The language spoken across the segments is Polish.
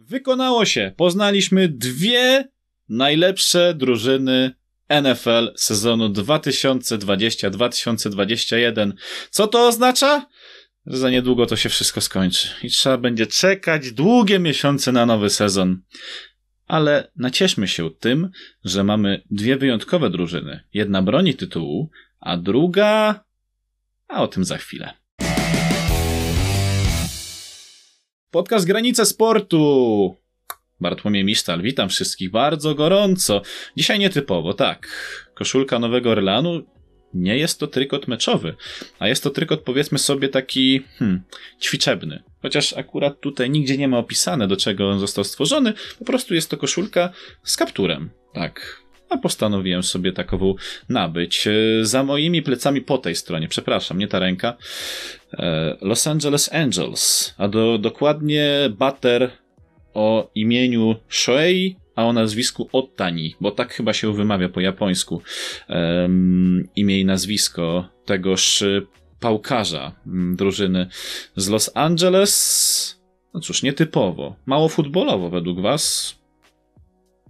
Wykonało się. Poznaliśmy dwie najlepsze drużyny NFL sezonu 2020-2021. Co to oznacza? Że za niedługo to się wszystko skończy i trzeba będzie czekać długie miesiące na nowy sezon. Ale nacieszmy się tym, że mamy dwie wyjątkowe drużyny. Jedna broni tytułu, a druga. A o tym za chwilę. Podcast Granice Sportu. Bartłomiej Misztal, witam wszystkich bardzo gorąco. Dzisiaj nietypowo, tak. Koszulka Nowego Orleanu nie jest to trykot meczowy, a jest to trykot powiedzmy sobie taki hmm, ćwiczebny. Chociaż akurat tutaj nigdzie nie ma opisane, do czego on został stworzony, po prostu jest to koszulka z kapturem. Tak, a postanowiłem sobie takową nabyć. E, za moimi plecami po tej stronie, przepraszam, nie ta ręka, Los Angeles Angels, a do, dokładnie bater o imieniu Shoei, a o nazwisku Ottani, bo tak chyba się wymawia po japońsku um, imię i nazwisko tegoż pałkarza drużyny z Los Angeles. No cóż, nietypowo. Mało futbolowo według was,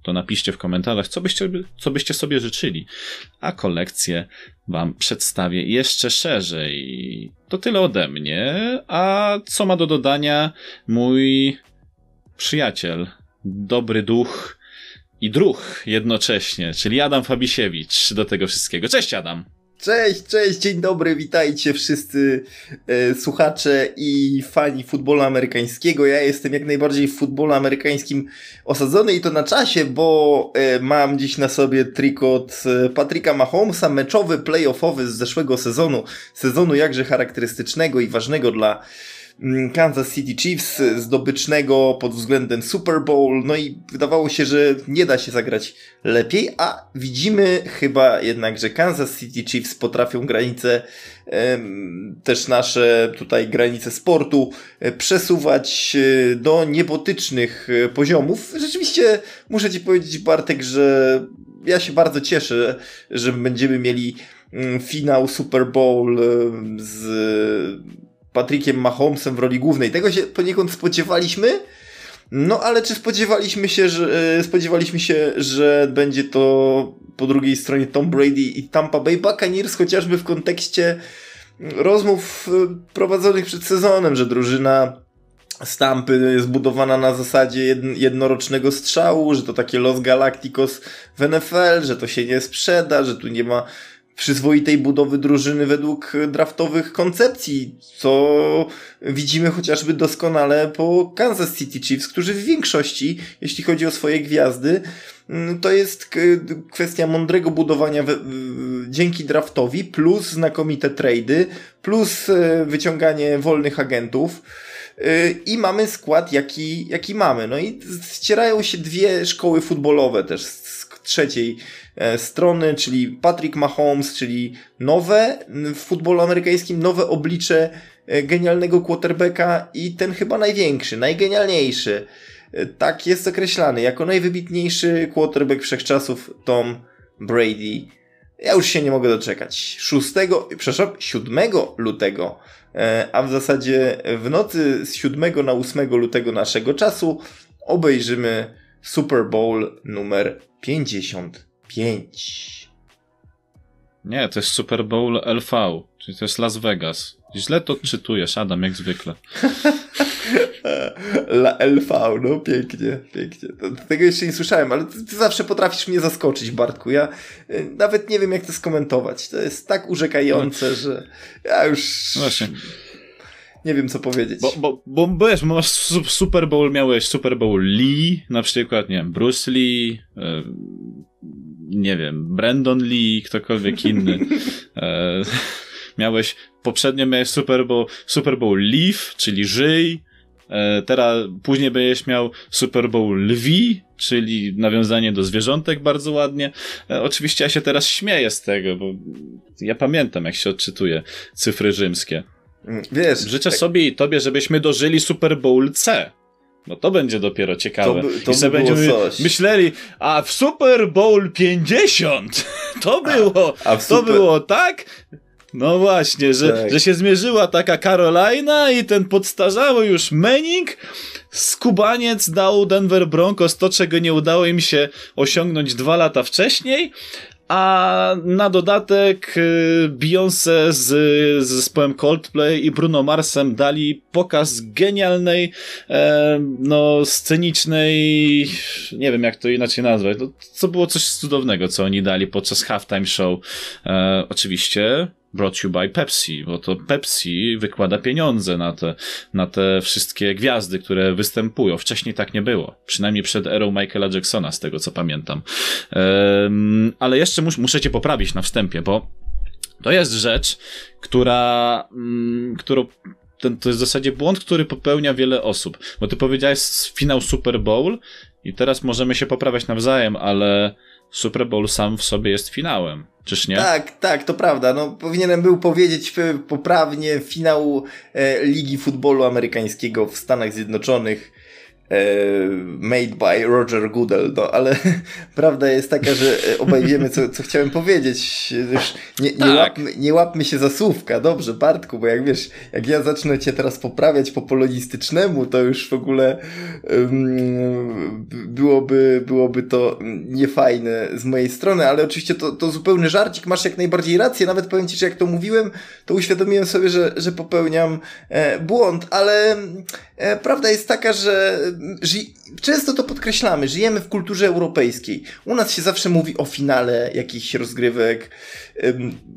to napiszcie w komentarzach, co byście, co byście sobie życzyli, a kolekcję Wam przedstawię jeszcze szerzej. To tyle ode mnie, a co ma do dodania mój przyjaciel, dobry duch i druh jednocześnie, czyli Adam Fabisiewicz do tego wszystkiego. Cześć Adam! Cześć, cześć, dzień dobry, witajcie wszyscy e, słuchacze i fani futbolu amerykańskiego. Ja jestem jak najbardziej w futbolu amerykańskim osadzony i to na czasie, bo e, mam dziś na sobie trikot e, Patryka Mahomesa, meczowy, playoffowy z zeszłego sezonu, sezonu jakże charakterystycznego i ważnego dla Kansas City Chiefs, zdobycznego pod względem Super Bowl, no i wydawało się, że nie da się zagrać lepiej, a widzimy chyba jednak, że Kansas City Chiefs potrafią granice, też nasze tutaj granice sportu e, przesuwać e, do niebotycznych e, poziomów. Rzeczywiście muszę Ci powiedzieć, Bartek, że ja się bardzo cieszę, że będziemy mieli mm, finał Super Bowl z Patrickiem Mahomesem w roli głównej. Tego się poniekąd spodziewaliśmy. No ale czy spodziewaliśmy się, że e, spodziewaliśmy się, że będzie to po drugiej stronie Tom Brady i Tampa Bay Buccaneers chociażby w kontekście rozmów e, prowadzonych przed sezonem, że drużyna Stampy jest budowana na zasadzie jednorocznego strzału, że to takie Los Galacticos w NFL, że to się nie sprzeda, że tu nie ma przyzwoitej budowy drużyny według draftowych koncepcji, co widzimy chociażby doskonale po Kansas City Chiefs, którzy w większości, jeśli chodzi o swoje gwiazdy, mm, to jest kwestia mądrego budowania dzięki draftowi, plus znakomite trady, plus e, wyciąganie wolnych agentów. E, I mamy skład, jaki, jaki mamy. No i ścierają się dwie szkoły futbolowe też trzeciej E, strony, czyli Patrick Mahomes, czyli nowe w futbolu amerykańskim, nowe oblicze e, genialnego quarterbacka i ten chyba największy, najgenialniejszy. E, tak jest określany jako najwybitniejszy quarterback wszechczasów Tom Brady. Ja już się nie mogę doczekać. 6, przepraszam, 7 lutego, a w zasadzie w nocy z 7 na 8 lutego naszego czasu obejrzymy Super Bowl numer 50. 5. Nie, to jest Super Bowl LV, czyli to jest Las Vegas. Źle to czytujesz, Adam, jak zwykle. La LV, no pięknie, pięknie. Tego jeszcze nie słyszałem, ale ty, ty, zawsze potrafisz mnie zaskoczyć, Bartku. Ja y, nawet nie wiem, jak to skomentować. To jest tak urzekające, no. że ja już... Właśnie nie wiem co powiedzieć. Bo, bo, bo, bo wiesz, masz Super Bowl, miałeś Super Bowl Lee, na przykład, nie wiem, Bruce Lee, e, nie wiem, Brandon Lee, ktokolwiek inny. E, miałeś, poprzednio miałeś Super Bowl, Super Bowl Leaf, czyli żyj, e, teraz, później będziesz miał Super Bowl lwi, czyli nawiązanie do zwierzątek bardzo ładnie. Oczywiście ja się teraz śmieję z tego, bo ja pamiętam, jak się odczytuje cyfry rzymskie. Mm, wiesz, Życzę tak... sobie i tobie, żebyśmy dożyli Super Bowl C. No to będzie dopiero ciekawe. To by, to I sobie by będziemy coś. myśleli, a w Super Bowl 50 to było, a, a to super... było tak? No właśnie, że, tak. że się zmierzyła taka Carolina i ten podstarzały już Manning skubaniec dał Denver Broncos to, czego nie udało im się osiągnąć dwa lata wcześniej, a na dodatek y, Beyoncé z, z zespołem Coldplay i Bruno Marsem dali pokaz genialnej, e, no, scenicznej, nie wiem jak to inaczej nazwać, no, to było coś cudownego, co oni dali podczas halftime show. E, oczywiście brought you by Pepsi, bo to Pepsi wykłada pieniądze na te, na te wszystkie gwiazdy, które występują. Wcześniej tak nie było. Przynajmniej przed erą Michaela Jacksona, z tego co pamiętam. Um, ale jeszcze mus, muszę cię poprawić na wstępie, bo to jest rzecz, która, um, którą ten, to jest w zasadzie błąd, który popełnia wiele osób. Bo ty powiedziałeś finał Super Bowl i teraz możemy się poprawiać nawzajem, ale Super Bowl sam w sobie jest finałem. Czyż nie? Tak, tak, to prawda. No, powinienem był powiedzieć poprawnie finał e, Ligi Futbolu Amerykańskiego w Stanach Zjednoczonych E, made by Roger Goodell, no ale prawda jest taka, że e, obaj wiemy, co, co chciałem powiedzieć. Już nie, nie, tak. łapmy, nie łapmy się za słówka, dobrze, Bartku, bo jak wiesz, jak ja zacznę cię teraz poprawiać po polonistycznemu, to już w ogóle um, byłoby, byłoby to niefajne z mojej strony, ale oczywiście to, to zupełny żarcik, masz jak najbardziej rację, nawet powiem ci, że jak to mówiłem, to uświadomiłem sobie, że, że popełniam e, błąd, ale e, prawda jest taka, że często to podkreślamy, żyjemy w kulturze europejskiej. U nas się zawsze mówi o finale jakichś rozgrywek,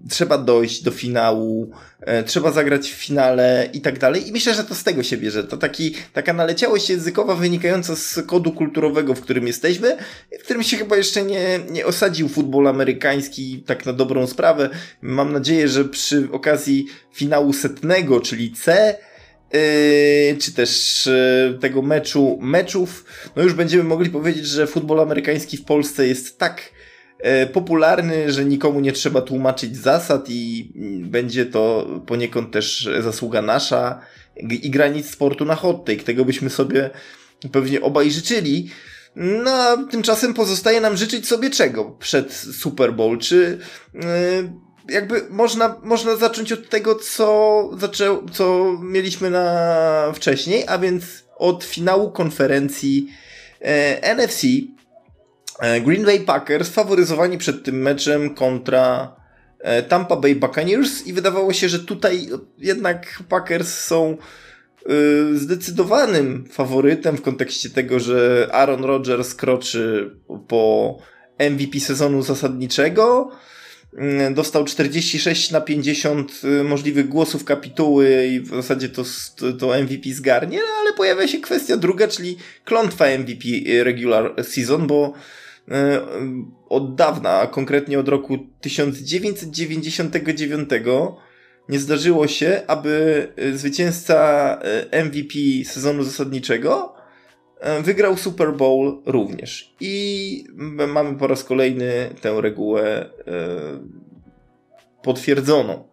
trzeba dojść do finału, e, trzeba zagrać w finale i tak dalej. I myślę, że to z tego się bierze. To taki, taka naleciałość językowa wynikająca z kodu kulturowego, w którym jesteśmy, w którym się chyba jeszcze nie, nie osadził futbol amerykański tak na dobrą sprawę. Mam nadzieję, że przy okazji finału setnego, czyli C, Yy, czy też yy, tego meczu, meczów, no już będziemy mogli powiedzieć, że futbol amerykański w Polsce jest tak yy, popularny, że nikomu nie trzeba tłumaczyć zasad i będzie to poniekąd też zasługa nasza i granic sportu na hot take. Tego byśmy sobie pewnie obaj życzyli. No, a tymczasem pozostaje nam życzyć sobie czego przed Super Bowl? Czy jakby można, można zacząć od tego, co, zaczę, co mieliśmy na wcześniej, a więc od finału konferencji e, NFC. E, Green Bay Packers faworyzowani przed tym meczem kontra e, Tampa Bay Buccaneers i wydawało się, że tutaj jednak Packers są e, zdecydowanym faworytem w kontekście tego, że Aaron Rodgers kroczy po MVP sezonu zasadniczego. Mm, dostał 46 na 50 y, możliwych głosów kapituły i w zasadzie to, to MVP zgarnie, no ale pojawia się kwestia druga, czyli klątwa MVP regular season, bo y, od dawna, a konkretnie od roku 1999 nie zdarzyło się, aby y, zwycięzca MVP sezonu zasadniczego wygrał Super Bowl również. I mamy po raz kolejny tę regułę e, potwierdzoną.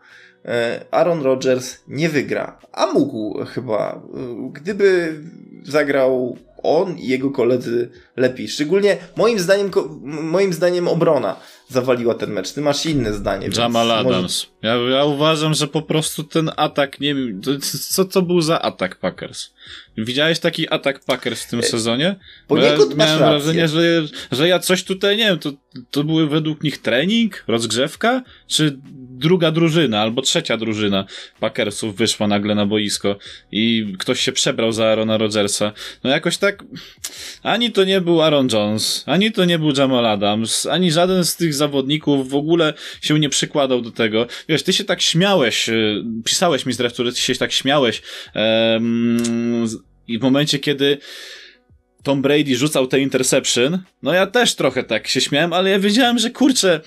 E, Aaron Rodgers nie wygra, a mógł chyba. E, gdyby zagrał on i jego koledzy lepiej. Szczególnie moim zdaniem, moim zdaniem obrona zawaliła ten mecz. Ty masz inne zdanie. Jamal Adams. Ja, ja uważam, że po prostu ten atak, nie wiem, co to był za atak Packers? Widziałeś taki atak Packers w tym e, sezonie? Poniekąd ja miałem wrażenie, że, że ja coś tutaj, nie wiem, to, to były według nich trening, rozgrzewka, czy druga drużyna albo trzecia drużyna Packersów wyszła nagle na boisko i ktoś się przebrał za Arona Rodgersa. No jakoś tak, ani to nie był Aaron Jones, ani to nie był Jamal Adams, ani żaden z tych zawodników w ogóle się nie przykładał do tego. Wiesz, ty się tak śmiałeś, y, pisałeś mi zresztą, że ty się tak śmiałeś um, i w momencie, kiedy Tom Brady rzucał te interception, no ja też trochę tak się śmiałem, ale ja wiedziałem, że kurczę,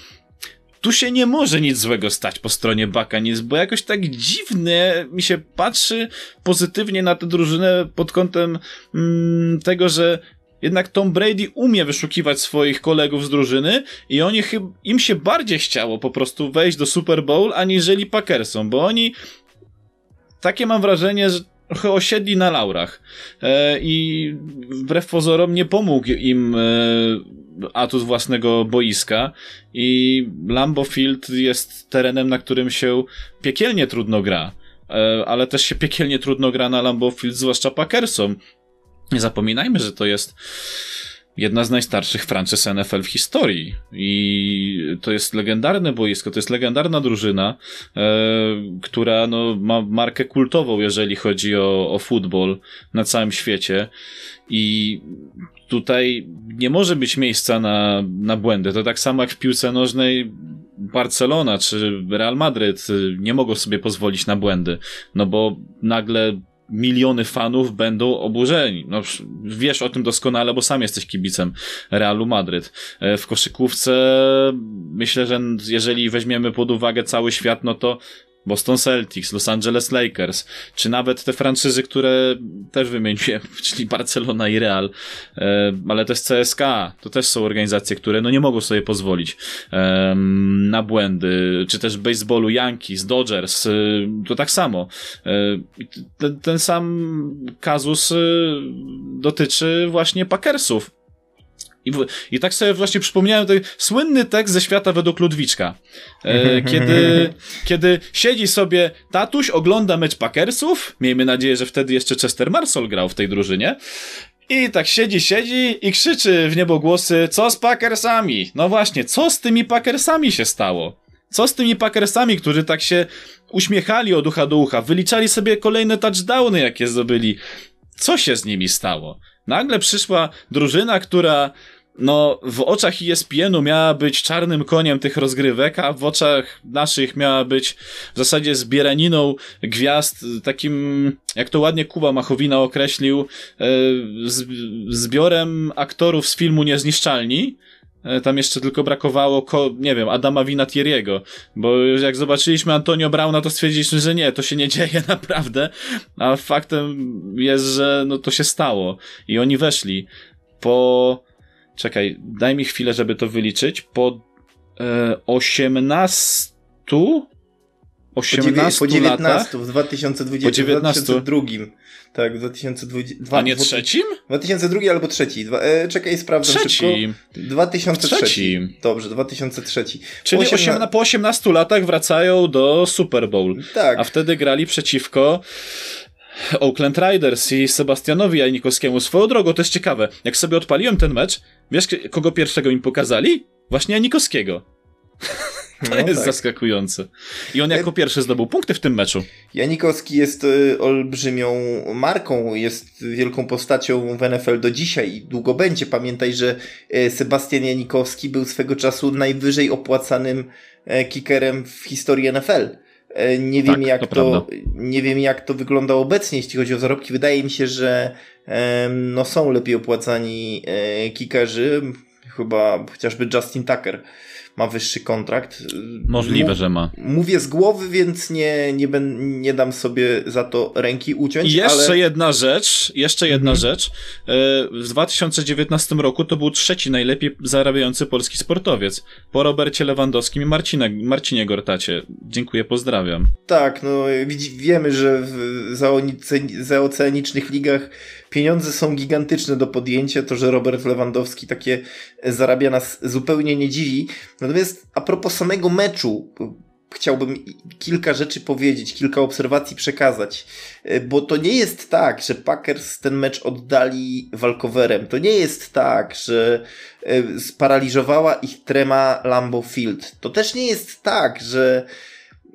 tu się nie może nic złego stać po stronie Buccaneers, bo jakoś tak dziwnie mi się patrzy pozytywnie na tę drużynę pod kątem mm, tego, że jednak Tom Brady umie wyszukiwać swoich kolegów z drużyny i oni chyba, im się bardziej chciało po prostu wejść do Super Bowl, aniżeli Packersom, bo oni takie mam wrażenie, że trochę osiedli na laurach e, i wbrew pozorom nie pomógł im e, atut własnego boiska i Lambo Field jest terenem, na którym się piekielnie trudno gra, e, ale też się piekielnie trudno gra na Lambo Field, zwłaszcza Packersom. Nie zapominajmy, że to jest jedna z najstarszych franczyz NFL w historii. I to jest legendarne boisko, to jest legendarna drużyna, e, która no, ma markę kultową, jeżeli chodzi o, o futbol na całym świecie. I tutaj nie może być miejsca na, na błędy. To tak samo jak w piłce nożnej Barcelona czy Real Madryt nie mogą sobie pozwolić na błędy, no bo nagle miliony fanów będą oburzeni. No, wiesz o tym doskonale, bo sam jesteś kibicem Realu Madryt. E, w koszykówce myślę, że jeżeli weźmiemy pod uwagę cały świat, no to Boston Celtics, Los Angeles Lakers, czy nawet te franczyzy, które też wymieniłem, czyli Barcelona i Real, ale też CSK, to też są organizacje, które no nie mogą sobie pozwolić na błędy, czy też baseballu Yankees, Dodgers, e, to tak samo. E, ten, ten sam kazus dotyczy właśnie Packersów i, I tak sobie właśnie przypomniałem ten słynny tekst ze świata według Ludwiczka. E, kiedy, kiedy siedzi sobie tatuś, ogląda mecz Packersów. Miejmy nadzieję, że wtedy jeszcze Chester Marsol grał w tej drużynie. I tak siedzi, siedzi i krzyczy w niebo głosy, co z Packersami? No właśnie, co z tymi Packersami się stało? Co z tymi Packersami, którzy tak się uśmiechali od ucha do ucha, wyliczali sobie kolejne touchdowny, jakie zdobyli? Co się z nimi stało? Nagle przyszła drużyna, która no, w oczach ESPN-u miała być czarnym koniem tych rozgrywek, a w oczach naszych miała być w zasadzie zbieraniną gwiazd, takim, jak to ładnie Kuba Machowina określił, e, zbiorem aktorów z filmu Niezniszczalni. E, tam jeszcze tylko brakowało, nie wiem, Adama Vinatieriego, bo jak zobaczyliśmy Antonio Brauna, to stwierdziliśmy, że nie, to się nie dzieje naprawdę, a faktem jest, że no to się stało i oni weszli po Czekaj, daj mi chwilę, żeby to wyliczyć. Po e, 18 18 po, 19 latach, w 2020, po 19. 2002. Tak, w 2020. A nie trzecim? 2002 albo trzeci. Dwa, e, czekaj, sprawdzę trzecim. szybko. 2003. Trzecim. Dobrze, 2003. Czyli po, 18... po 18 latach wracają do Super Bowl. Tak. A wtedy grali przeciwko Oakland Riders i Sebastianowi Janikowskiemu. Swoją drogą, to jest ciekawe. Jak sobie odpaliłem ten mecz, wiesz, kogo pierwszego im pokazali? Właśnie Janikowskiego. To no jest tak. zaskakujące. I on jako pierwszy zdobył punkty w tym meczu. Janikowski jest y, olbrzymią marką, jest wielką postacią w NFL do dzisiaj i długo będzie. Pamiętaj, że y, Sebastian Janikowski był swego czasu najwyżej opłacanym kickerem w historii NFL. E, nie wiem, tak, jak to, to nie wiem, jak to wygląda obecnie, jeśli chodzi o zarobki. Wydaje mi się, że no, są lepiej opłacani e, kickerzy. Chyba chociażby Justin Tucker ma wyższy kontrakt. Możliwe, że ma. Mówię z głowy, więc nie, nie, ben, nie dam sobie za to ręki uciąć. I jeszcze ale... jedna rzecz, jeszcze jedna mhm. rzecz. E, w 2019 roku to był trzeci najlepiej zarabiający polski sportowiec. Po Robercie Lewandowskim i Marcina, Marcinie Gortacie. Dziękuję, pozdrawiam. Tak, no wiemy, że w zaoceanicznych ligach pieniądze są gigantyczne do podjęcia. To, że Robert Lewandowski takie zarabia nas zupełnie nie dziwi. Natomiast a propos samego meczu, chciałbym kilka rzeczy powiedzieć, kilka obserwacji przekazać, bo to nie jest tak, że Packers ten mecz oddali walkowerem. To nie jest tak, że e, sparaliżowała ich trema Lambo Field. To też nie jest tak, że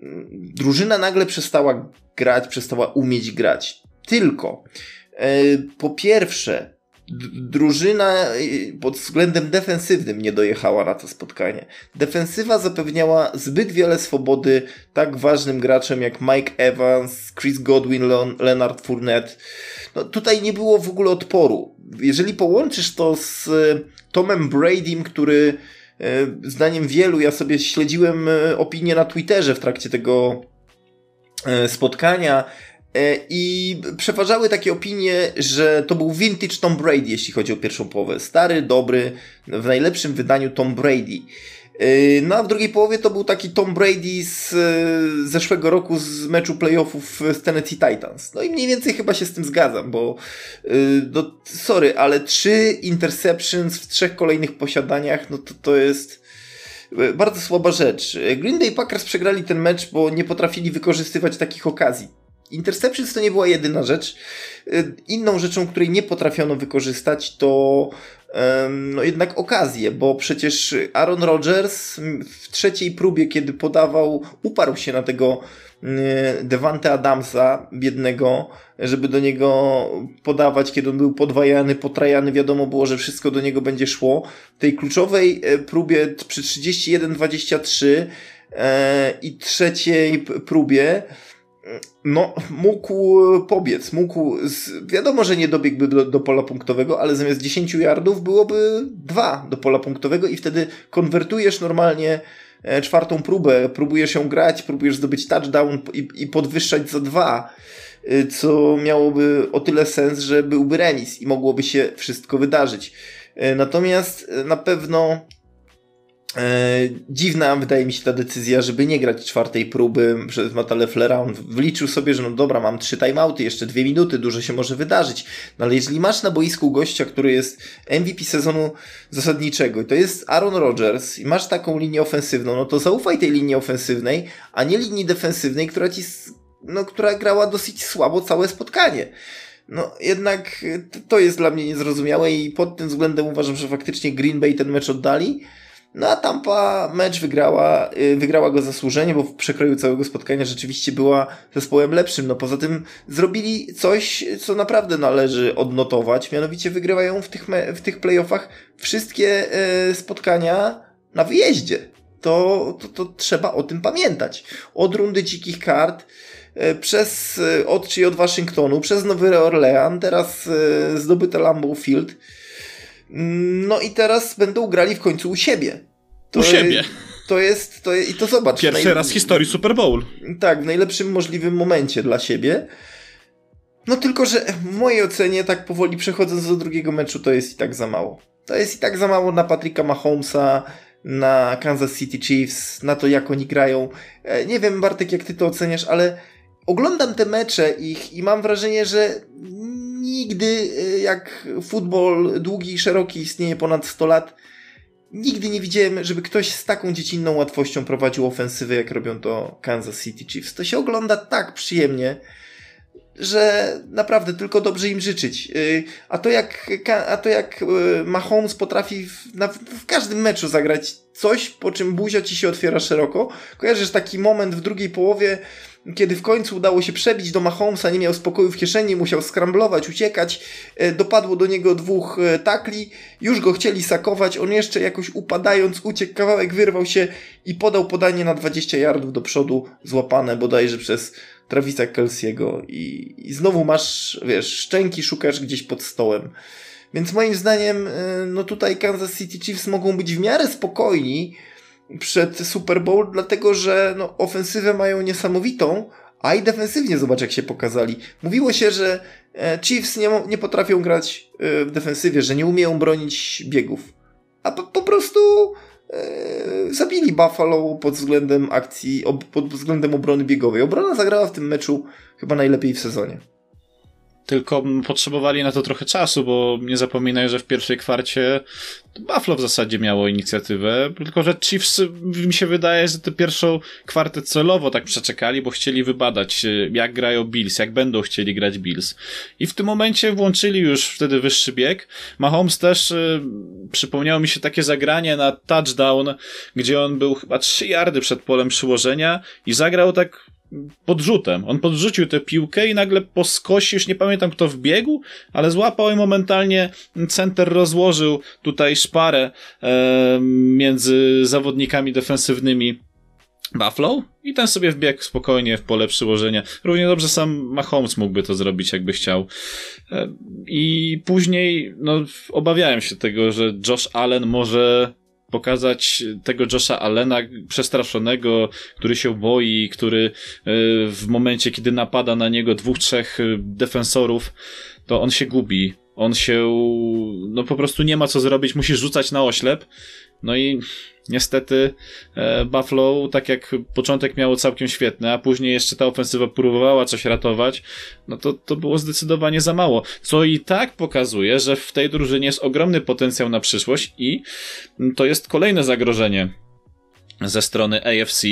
mm, drużyna nagle przestała grać, przestała umieć grać. Tylko E, po pierwsze, drużyna e, pod względem defensywnym nie dojechała na to spotkanie. Defensywa zapewniała zbyt wiele swobody tak ważnym graczom jak Mike Evans, Chris Godwin, Leonard Fournette. No, tutaj nie było w ogóle odporu. Jeżeli połączysz to z e, Tomem Bradym, który zdaniem wielu, ja sobie śledziłem opinię na Twitterze w trakcie tego spotkania, E, I przeważały takie opinie, że to był vintage Tom Brady, jeśli chodzi o pierwszą połowę. Stary, dobry, w najlepszym wydaniu Tom Brady. E, no a w drugiej połowie to był taki Tom Brady z e, zeszłego roku z meczu playoffów z Tennessee Titans. No i mniej więcej chyba się z tym zgadzam, bo no, sorry, ale trzy interceptions w trzech kolejnych posiadaniach, no to to jest bardzo słaba rzecz. Green Bay Packers przegrali ten mecz, bo nie potrafili wykorzystywać takich okazji Interceptions to nie była jedyna rzecz. Y, inną rzeczą, której nie potrafiono wykorzystać, to no jednak okazję, bo przecież Aaron Rodgers w trzeciej próbie, kiedy podawał, uparł się na tego y, Devante Adamsa, biednego, żeby do niego podawać, kiedy on był podwajany, potrajany, wiadomo było, że wszystko do niego będzie szło. W tej kluczowej e, próbie przy 31-23 e, i trzeciej próbie no, mógł pobiec, mógł, z, wiadomo, że nie dobiegłby do, do pola punktowego, ale zamiast 10 yardów byłoby dwa do pola punktowego i wtedy konwertujesz normalnie e, czwartą próbę, próbujesz ją grać, próbujesz zdobyć touchdown i, i podwyższać za dwa, e, co miałoby o tyle sens, że byłby remis i mogłoby się wszystko wydarzyć. E, natomiast na pewno E, dziwna wydaje mi się ta decyzja, żeby nie grać czwartej próby przez Mata Leflera. On wliczył sobie, że no dobra, mam trzy timeouty, jeszcze dwie minuty, dużo się może wydarzyć. No ale jeżeli masz na boisku gościa, który jest MVP sezonu zasadniczego to jest Aaron Rodgers i masz taką linię ofensywną, no to zaufaj tej linii ofensywnej, a nie linii defensywnej, która ci, no, która grała dosyć słabo całe spotkanie. No, jednak to jest dla mnie niezrozumiałe i pod tym względem uważam, że faktycznie Green Bay ten mecz oddali. No a Tampa mecz wygrała, y, wygrała go zasłużenie, bo w przekroju całego spotkania rzeczywiście była zespołem lepszym. No poza tym zrobili coś, co naprawdę należy odnotować, mianowicie wygrywają w tych, w tych playoffach wszystkie y, spotkania na wyjeździe. To, to, to trzeba o tym pamiętać. Od rundy dzikich kart, y, przez od czy od Waszyngtonu, przez Nowy Orlean, teraz zdobyte Lambeau Field no i teraz będą grali w końcu u siebie. To u siebie. To jest, to jest, i to zobacz. Pierwszy raz w historii Super Bowl. Tak, w najlepszym możliwym momencie dla siebie. No tylko, że w mojej ocenie, tak powoli przechodząc do drugiego meczu, to jest i tak za mało. To jest i tak za mało na Patricka Mahomesa, na Kansas City Chiefs, na to jak oni grają. E, nie wiem, Bartek, jak ty to oceniasz, ale oglądam te mecze ich i mam wrażenie, że nigdy, y, jak futbol długi i szeroki istnieje ponad 100 lat, nigdy nie widziałem, żeby ktoś z taką dziecinną łatwością prowadził ofensywę, jak robią to Kansas City Chiefs. To się ogląda tak przyjemnie, że naprawdę tylko dobrze im życzyć. Y, a to jak, a to jak y, Mahomes potrafi w, na, w każdym meczu zagrać coś, po czym buzia ci się otwiera szeroko. Kojarzysz taki moment w drugiej połowie, kiedy w końcu udało się przebić do Mahomesa, nie miał spokoju w kieszeni, musiał skramblować, uciekać, e, dopadło do niego dwóch takli, już go chcieli sakować, on jeszcze jakoś upadając uciekł, kawałek wyrwał się i podał podanie na 20 yardów do przodu, złapane bodajże przez Travisa Kelsey'ego i, i znowu masz, wiesz, szczęki szukasz gdzieś pod stołem. Więc moim zdaniem, e, no tutaj Kansas City Chiefs mogą być w miarę spokojni, przed Super Bowl, dlatego że no, ofensywę mają niesamowitą, a i defensywnie zobacz jak się pokazali. Mówiło się, że e, Chiefs nie, nie potrafią grać e, w defensywie, że nie umieją bronić biegów. A po, po prostu zabili Buffalo pod względem akcji, pod względem obrony biegowej. Obrona zagrała w tym meczu chyba najlepiej w sezonie. Tylko potrzebowali na to trochę czasu, bo nie zapominaj, że w pierwszej kwarcie Buffalo w zasadzie miało inicjatywę, tylko że Chiefs mi się wydaje, że tę pierwszą kwartę celowo tak przeczekali, bo chcieli wybadać jak grają Bills, jak będą chcieli grać Bills. I w tym momencie włączyli już wtedy wyższy bieg. Mahomes też y, przypomniało mi się takie zagranie na touchdown, gdzie on był chyba 3 yardy przed polem przyłożenia i zagrał tak podrzutem. On podrzucił tę piłkę i nagle po skosie, już nie pamiętam kto wbiegł, ale złapał i momentalnie center rozłożył tutaj szparę e, między zawodnikami defensywnymi Buffalo i ten sobie wbiegł spokojnie w pole przyłożenia. Równie dobrze sam Mahomes mógłby to zrobić, jakby chciał. E, I później, no, obawiałem się tego, że Josh Allen może pokazać tego Josha Allena przestraszonego, który się boi, który e, w momencie, kiedy napada na niego dwóch, trzech e, defensorów, to on się gubi. On się, no po prostu nie ma co zrobić, musi rzucać na oślep. No i niestety e, Buffalo, tak jak początek miało całkiem świetny, a później jeszcze ta ofensywa próbowała coś ratować, no to, to było zdecydowanie za mało. Co i tak pokazuje, że w tej drużynie jest ogromny potencjał na przyszłość i to jest kolejne zagrożenie ze strony AFC,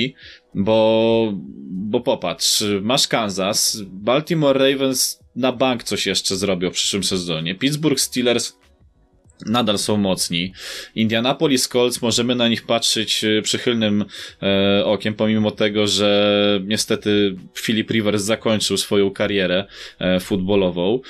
bo, bo popatrz, masz Kansas, Baltimore Ravens na bank coś jeszcze zrobią w przyszłym sezonie, Pittsburgh Steelers nadal są mocni. Indianapolis Colts możemy na nich patrzeć e, przychylnym e, okiem, pomimo tego, że niestety Philip Rivers zakończył swoją karierę e, futbolową.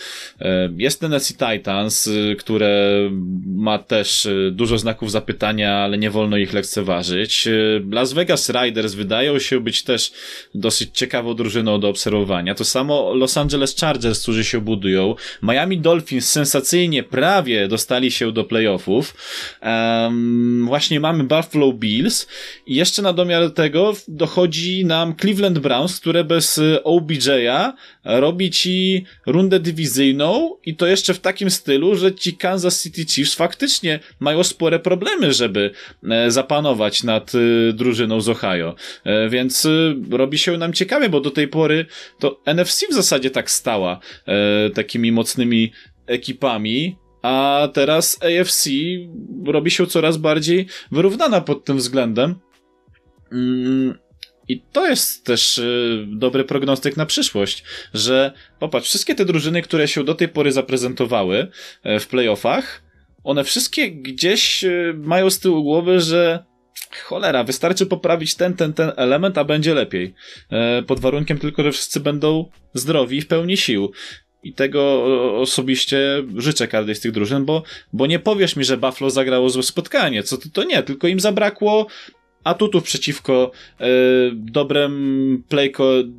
E, jest Tennessee Titans, e, które ma też e, dużo znaków zapytania, ale nie wolno ich lekceważyć. Las Vegas Riders wydają się być też dosyć ciekawą drużyną do obserwowania. To samo Los Angeles Chargers, którzy się budują. Miami Dolphins sensacyjnie prawie dostali się do playoffów. Um, właśnie mamy Buffalo Bills i jeszcze na domiar tego dochodzi nam Cleveland Browns, które bez e, OBJ'a robi ci rundę dywizyjną i to jeszcze w takim stylu, że ci Kansas City Chiefs faktycznie mają spore problemy, żeby e, zapanować nad e, drużyną z Ohio. Więc robi się nam ciekawie, bo do tej pory to NFC w zasadzie tak stała takimi mocnymi ekipami, a teraz AFC robi się coraz bardziej wyrównana pod tym względem. Mm, I to jest też y, dobry prognostyk na przyszłość, że popatrz, wszystkie te drużyny, które się do tej pory zaprezentowały e, w playoffach, one wszystkie gdzieś y, mają z tyłu głowy, że cholera, wystarczy poprawić ten, ten, ten element, a będzie lepiej. E, pod warunkiem tylko, że wszyscy będą zdrowi i w pełni sił. I tego osobiście życzę każdej z tych drużyn, bo, bo nie powiesz mi, że Buffalo zagrało złe spotkanie. Co to, to nie, tylko im zabrakło atutów przeciwko e, dobrem play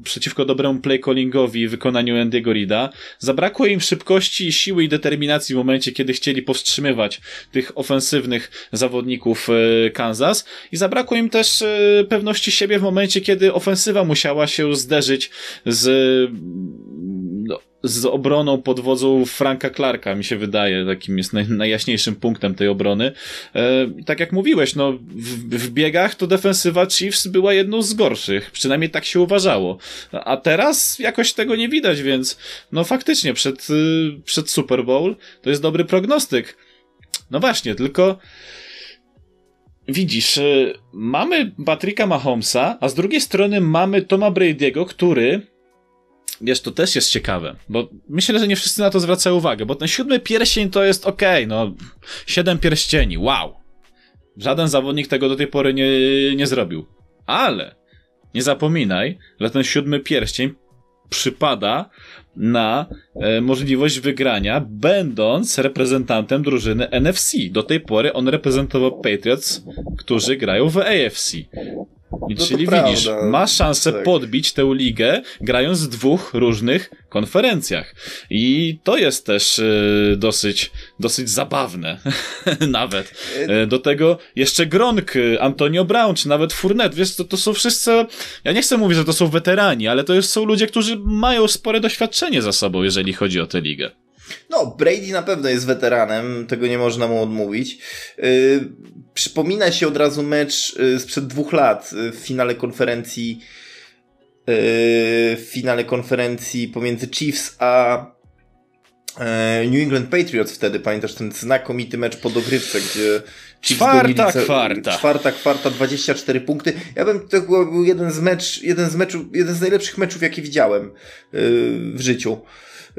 przeciwko dobremu play callingowi w wykonaniu Andy'ego Rida. Zabrakło im szybkości, siły i determinacji w momencie, kiedy chcieli powstrzymywać tych ofensywnych zawodników e, Kansas i zabrakło im też e, pewności siebie w momencie, kiedy ofensywa musiała się zderzyć z no, z obroną pod wodzą Franka Clarka, mi się wydaje, takim jest naj, najjaśniejszym punktem tej obrony. E, tak jak mówiłeś, no, w, w, biegach to defensywa Chiefs była jedną z gorszych, przynajmniej tak się uważało. A teraz jakoś tego nie widać, więc no faktycznie przed, y, przed Super Bowl to jest dobry prognostyk. No właśnie, tylko widzisz, y, mamy Patricka Mahomesa, a z drugiej strony mamy Toma Brady'ego, który wiesz, to też jest ciekawe, bo myślę, że nie wszyscy na to zwracają uwagę, bo ten siódmy pierścień to jest okay, no, siedem pierścieni, wow. Żaden zawodnik tego do tej pory nie, nie zrobił. Ale nie zapominaj, że ten siódmy pierścień przypada na e, możliwość wygrania, będąc reprezentantem drużyny NFC. Do tej pory on reprezentował Patriots, którzy grają w AFC. No czyli widzisz, prawda. masz szansę tak. podbić tę ligę, grając w dwóch różnych konferencjach. I to jest też y, dosyć, dosyć zabawne. nawet. Y, do tego jeszcze Gronk, Antonio Brown, czy nawet Fournette. Wiesz, to, to są wszyscy, ja nie chcę mówić, że to są weterani, ale to są ludzie, którzy mają spore doświadczenie za sobą, jeżeli chodzi o tę ligę. No, Brady na pewno jest weteranem, tego nie można mu odmówić. Yy, przypomina się od razu mecz yy, sprzed dwóch lat yy, w finale konferencji yy, w finale konferencji pomiędzy Chiefs a yy, New England Patriots wtedy, pamiętasz ten znakomity mecz po dogrywce, gdzie Chiefs czwarta kwarta. Czwarta kwarta, 24 punkty. Ja bym, to był jeden z mecz, jeden z meczów, jeden z najlepszych meczów, jakie widziałem w życiu.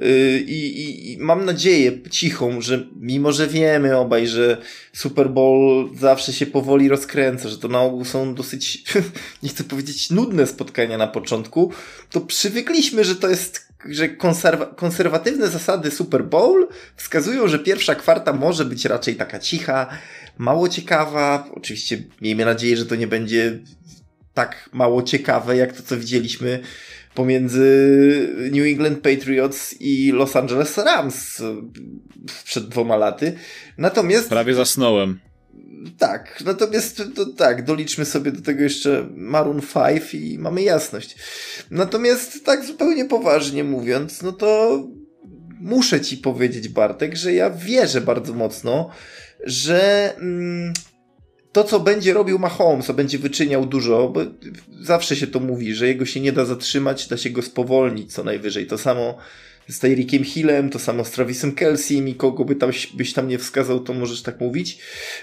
Y, I, i, I, mam nadzieję cichą, że mimo, że wiemy obaj, że Super Bowl zawsze się powoli rozkręca, że to na ogół są dosyć, nie chcę powiedzieć, nudne spotkania na początku, to przywykliśmy, że to jest że konserwa konserwatywne zasady Super Bowl wskazują, że pierwsza kwarta może być raczej taka cicha, mało ciekawa. Oczywiście miejmy nadzieję, że to nie będzie tak mało ciekawe, jak to, co widzieliśmy pomiędzy New England Patriots i Los Angeles Rams przed dwoma laty. Natomiast. Prawie zasnąłem. Tak, natomiast to, tak, doliczmy sobie do tego jeszcze Maroon 5 i mamy jasność. Natomiast tak zupełnie poważnie mówiąc, no to muszę ci powiedzieć, Bartek, że ja wierzę bardzo mocno, że mm, to, co będzie robił Mahomes, co będzie wyczyniał dużo, bo zawsze się to mówi, że jego się nie da zatrzymać, da się go spowolnić co najwyżej. To samo z Tyreekiem Hillem, to samo z Travisem Kelsey i kogo by tam, byś tam nie wskazał, to możesz tak mówić.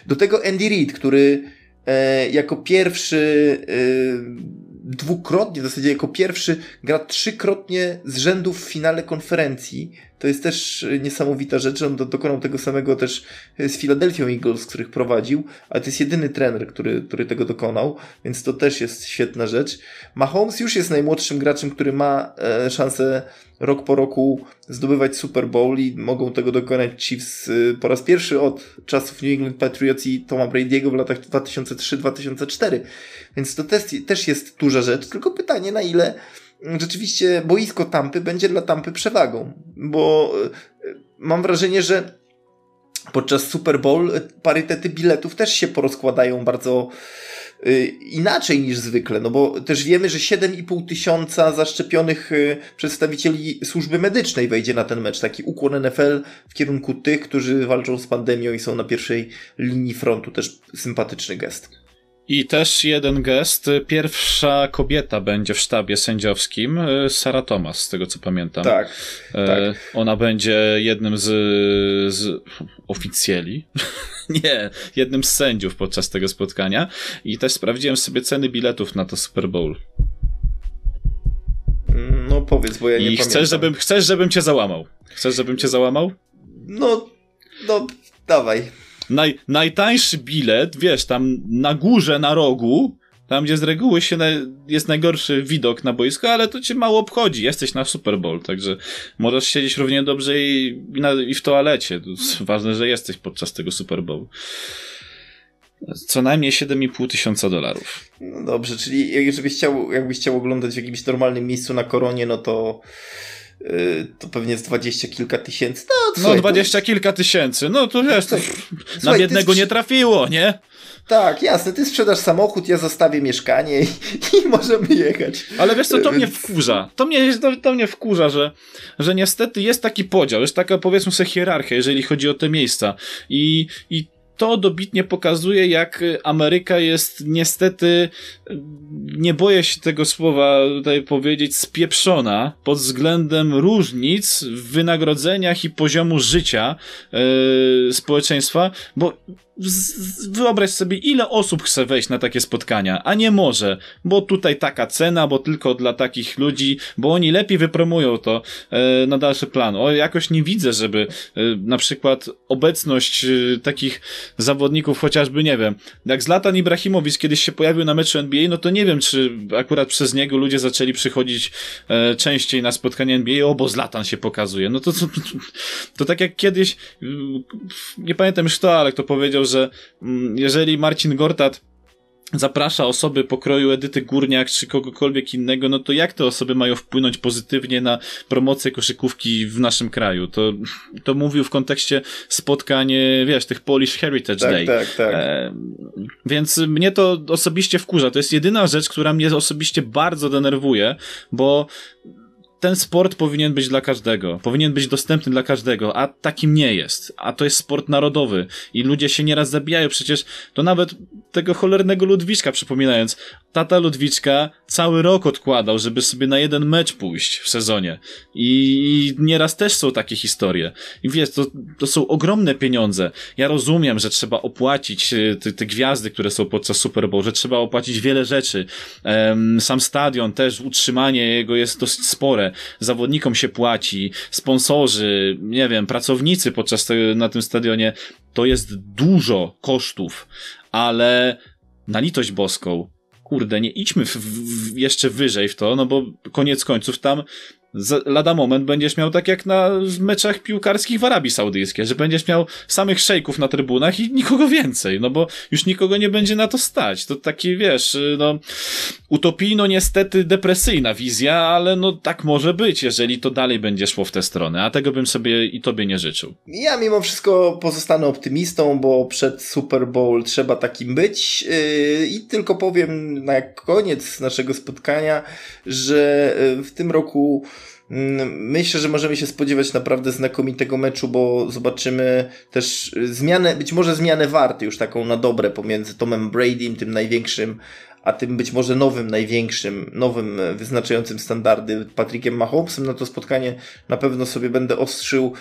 Do tego Andy Reid, który e, jako pierwszy e, dwukrotnie, w zasadzie jako pierwszy gra trzykrotnie z rzędu w finale konferencji. To jest też niesamowita rzecz. On do, dokonał tego samego też z Philadelphia Eagles, których prowadził, ale to jest jedyny trener, który, który tego dokonał, więc to też jest świetna rzecz. Mahomes już jest najmłodszym graczem, który ma e, szansę rok po roku zdobywać Super Bowl i mogą tego dokonać Chiefs y, po raz pierwszy od czasów New England Patriots i Toma Brady'ego w latach 2003-2004. Więc to też, też jest duża rzecz, tylko pytanie na ile rzeczywiście boisko Tampy będzie dla Tampy przewagą, bo y, mam wrażenie, że podczas Super Bowl parytety biletów też się porozkładają bardzo Y, inaczej niż zwykle, no bo też wiemy, że 7,5 tysiąca zaszczepionych y, przedstawicieli służby medycznej wejdzie na ten mecz. Taki ukłon NFL w kierunku tych, którzy walczą z pandemią i są na pierwszej linii frontu. Też sympatyczny gest. I też jeden gest. Pierwsza kobieta będzie w sztabie sędziowskim, y, Sara Thomas, z tego co pamiętam. Tak. E, tak. Ona będzie jednym z, z oficjeli, nie, jednym z sędziów podczas tego spotkania. I też sprawdziłem sobie ceny biletów na to Super Bowl. No powiedz, bo ja nie I pamiętam. chcesz, żebym, chcesz, żebym cię załamał? Chcesz, żebym cię załamał? No, no, dawaj naj, najtańszy bilet, wiesz, tam na górze, na rogu, tam gdzie z reguły się na, jest najgorszy widok na boisko, ale to cię mało obchodzi. Jesteś na Super Bowl, także możesz siedzieć równie dobrze i, i, na, i w toalecie. Ważne, że jesteś podczas tego Super Bowl. Co najmniej 7,5 tysiąca dolarów. No dobrze, czyli jakbyś chciał, jakbyś chciał oglądać w jakimś normalnym miejscu na koronie, no to to pewnie jest dwadzieścia kilka tysięcy. No, no dwadzieścia to... kilka tysięcy. No to wiesz, to na biednego nie trafiło, nie? Tak, jasne, ty sprzedasz samochód, ja zostawię mieszkanie i, i możemy jechać. Ale wiesz co, to mnie wkurza. To mnie, to, to mnie wkurza, że, że niestety jest taki podział, jest taka powiedzmy sobie hierarchia, jeżeli chodzi o te miejsca. I, i to dobitnie pokazuje, jak Ameryka jest niestety, nie boję się tego słowa tutaj powiedzieć, spieprzona pod względem różnic w wynagrodzeniach i poziomu życia yy, społeczeństwa, bo wyobraź sobie, ile osób chce wejść na takie spotkania, a nie może, bo tutaj taka cena, bo tylko dla takich ludzi, bo oni lepiej wypromują to e, na dalszy plan. O, jakoś nie widzę, żeby na przykład obecność takich zawodników, chociażby, nie wiem, jak Zlatan Ibrahimowicz kiedyś się pojawił na meczu NBA, no to nie wiem, czy akurat przez niego ludzie zaczęli przychodzić e, częściej na spotkanie NBA, o, bo Zlatan się pokazuje. No to, to, to, tak jak kiedyś, nie pamiętam już kto, ale kto powiedział, że mm, jeżeli Marcin Gortat zaprasza osoby pokroju Edyty Górniak czy kogokolwiek innego, no to jak te osoby mają wpłynąć pozytywnie na promocję koszykówki w naszym kraju? To, to mówił w kontekście spotkań, wiesz, tych Polish Heritage tak, Day. Tak, tak. E, więc mnie to osobiście wkurza. To jest jedyna rzecz, która mnie osobiście bardzo denerwuje, bo ten sport powinien być dla każdego, powinien być dostępny dla każdego, a takim nie jest. A to jest sport narodowy i ludzie się nieraz zabijają. Przecież to nawet tego cholernego Ludwiczka przypominając, tata Ludwiczka cały rok odkładał, żeby sobie na jeden mecz pójść w sezonie. I nieraz też są takie historie. I wiesz, to, to są ogromne pieniądze. Ja rozumiem, że trzeba opłacić e, te, te gwiazdy, które są podczas Super Bowl, że trzeba opłacić wiele rzeczy. sam stadion też, utrzymanie jego jest dosyć spore. Zawodnikom się płaci, sponsorzy, nie wiem, pracownicy podczas tego, na tym stadionie. To jest dużo kosztów, ale na litość boską, kurde, nie idźmy w, w, jeszcze wyżej w to, no bo koniec końców tam lada moment będziesz miał tak jak na meczach piłkarskich w Arabii Saudyjskiej, że będziesz miał samych szejków na trybunach i nikogo więcej, no bo już nikogo nie będzie na to stać. To taki, wiesz, no utopijno niestety depresyjna wizja, ale no tak może być, jeżeli to dalej będzie szło w tę stronę, a tego bym sobie i tobie nie życzył. Ja mimo wszystko pozostanę optymistą, bo przed Super Bowl trzeba takim być yy, i tylko powiem na koniec naszego spotkania, że yy, w tym roku myślę, że możemy się spodziewać naprawdę znakomitego meczu, bo zobaczymy też zmianę, być może zmianę warty już taką na dobre pomiędzy Tomem Bradym, tym największym a tym być może nowym, największym, nowym, wyznaczającym standardy Patrickiem Mahomesem, no to spotkanie na pewno sobie będę ostrzył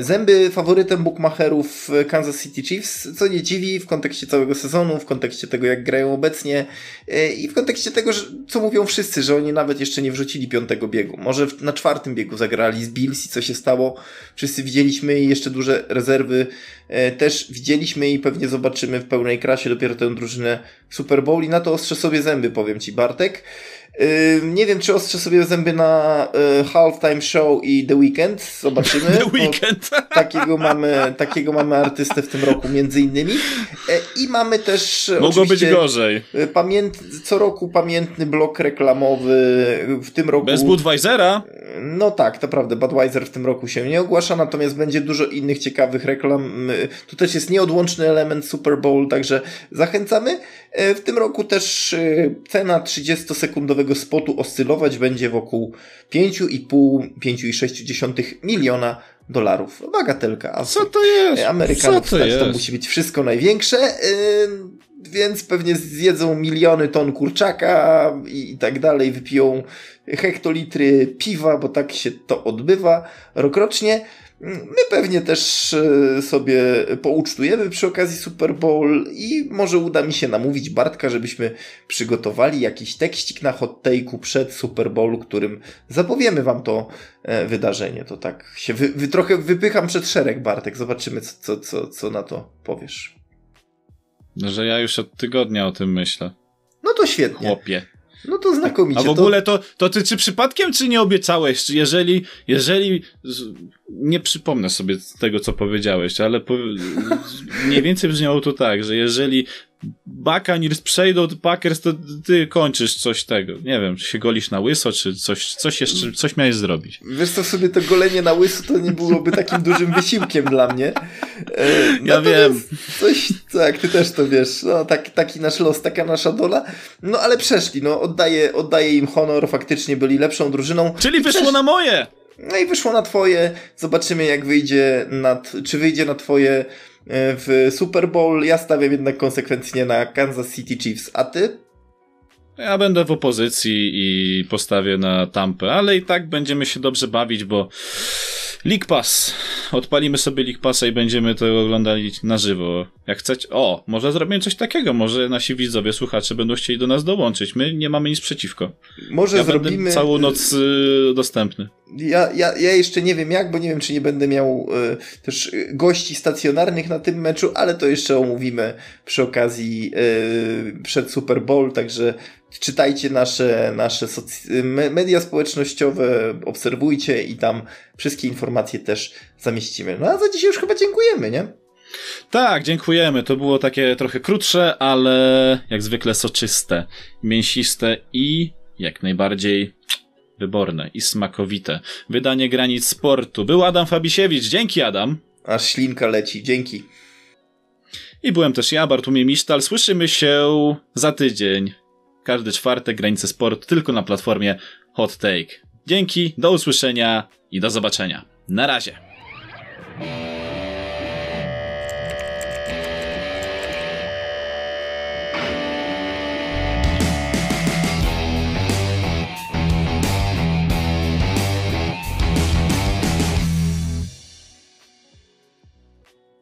zęby faworytem bookmacherów Kansas City Chiefs, co nie dziwi w kontekście całego sezonu, w kontekście tego, jak grają obecnie i w kontekście tego, co mówią wszyscy, że oni nawet jeszcze nie wrzucili piątego biegu. Może na czwartym biegu zagrali z Bills i co się stało. Wszyscy widzieliśmy i jeszcze duże rezerwy e, też widzieliśmy i pewnie zobaczymy w pełnej krasie dopiero tę drużynę Super Bowl i na to ostrze sobie zęby, powiem Ci Bartek. Nie wiem, czy ostrze sobie zęby na y, Halftime Show i The Weekend. Zobaczymy. The Weekend. Takiego mamy, takiego mamy artystę w tym roku, między innymi. E, I mamy też. Mogło być gorzej. Y, pamięt, co roku pamiętny blok reklamowy. W tym roku. Bez Budweisera? No tak, to prawda. Budweiser w tym roku się nie ogłasza, natomiast będzie dużo innych ciekawych reklam. Y, tu też jest nieodłączny element Super Bowl, także zachęcamy. E, w tym roku też cena 30-sekundowego nowego spotu oscylować będzie wokół 5,5-5,6 miliona dolarów. Bagatelka. A co to jest? Amerykanów to, jest? to musi być wszystko największe. Yy, więc pewnie zjedzą miliony ton kurczaka i tak dalej, wypiją hektolitry piwa, bo tak się to odbywa rokrocznie. My pewnie też e, sobie poucztujemy przy okazji Super Bowl i może uda mi się namówić Bartka, żebyśmy przygotowali jakiś tekścik na hot take'u przed Super Bowl, którym zapowiemy wam to e, wydarzenie. To tak się wy, wy trochę wypycham przed szereg, Bartek. Zobaczymy, co, co, co, co na to powiesz. Że ja już od tygodnia o tym myślę. No to świetnie. Chłopie. No to znakomicie. A w ogóle to, to ty czy przypadkiem, czy nie obiecałeś? Czy jeżeli, jeżeli, nie przypomnę sobie tego, co powiedziałeś, ale po, mniej więcej brzmiało to tak, że jeżeli Buccaneers przejdą do Packers, to ty kończysz coś tego. Nie wiem, czy się golisz na łyso, czy coś, coś jeszcze, coś miałeś zrobić. Wiesz co, sobie to golenie na łyso to nie byłoby takim dużym wysiłkiem dla mnie. E, ja wiem. Coś, tak, ty też to wiesz. No, tak, taki nasz los, taka nasza dola. No, ale przeszli, no, oddaję, oddaję im honor, faktycznie byli lepszą drużyną. Czyli wyszło Przesz... na moje! No i wyszło na twoje. Zobaczymy, jak wyjdzie na, czy wyjdzie na twoje w Super Bowl. Ja stawiam jednak konsekwentnie na Kansas City Chiefs. A ty? Ja będę w opozycji i postawię na Tampę, ale i tak będziemy się dobrze bawić, bo League Pass. Odpalimy sobie League Passa i będziemy to oglądali na żywo. Jak chcecie. O, może zrobimy coś takiego. Może nasi widzowie, słuchacze będą chcieli do nas dołączyć. My nie mamy nic przeciwko. Może ja zrobimy. całą noc y, dostępny. Ja, ja, ja jeszcze nie wiem jak, bo nie wiem, czy nie będę miał y, też gości stacjonarnych na tym meczu, ale to jeszcze omówimy przy okazji y, przed Super Bowl, także czytajcie nasze, nasze media społecznościowe, obserwujcie i tam wszystkie informacje też zamieścimy. No a za dzisiaj już chyba dziękujemy, nie? Tak, dziękujemy. To było takie trochę krótsze, ale jak zwykle soczyste, mięsiste i jak najbardziej wyborne i smakowite. Wydanie granic sportu. Był Adam Fabisiewicz. Dzięki, Adam. Aż ślinka leci. Dzięki. I byłem też ja, Bartłomiej Misztal. Słyszymy się za tydzień. Każdy czwartek granice sportu tylko na platformie Hot Take. Dzięki, do usłyszenia i do zobaczenia. Na razie.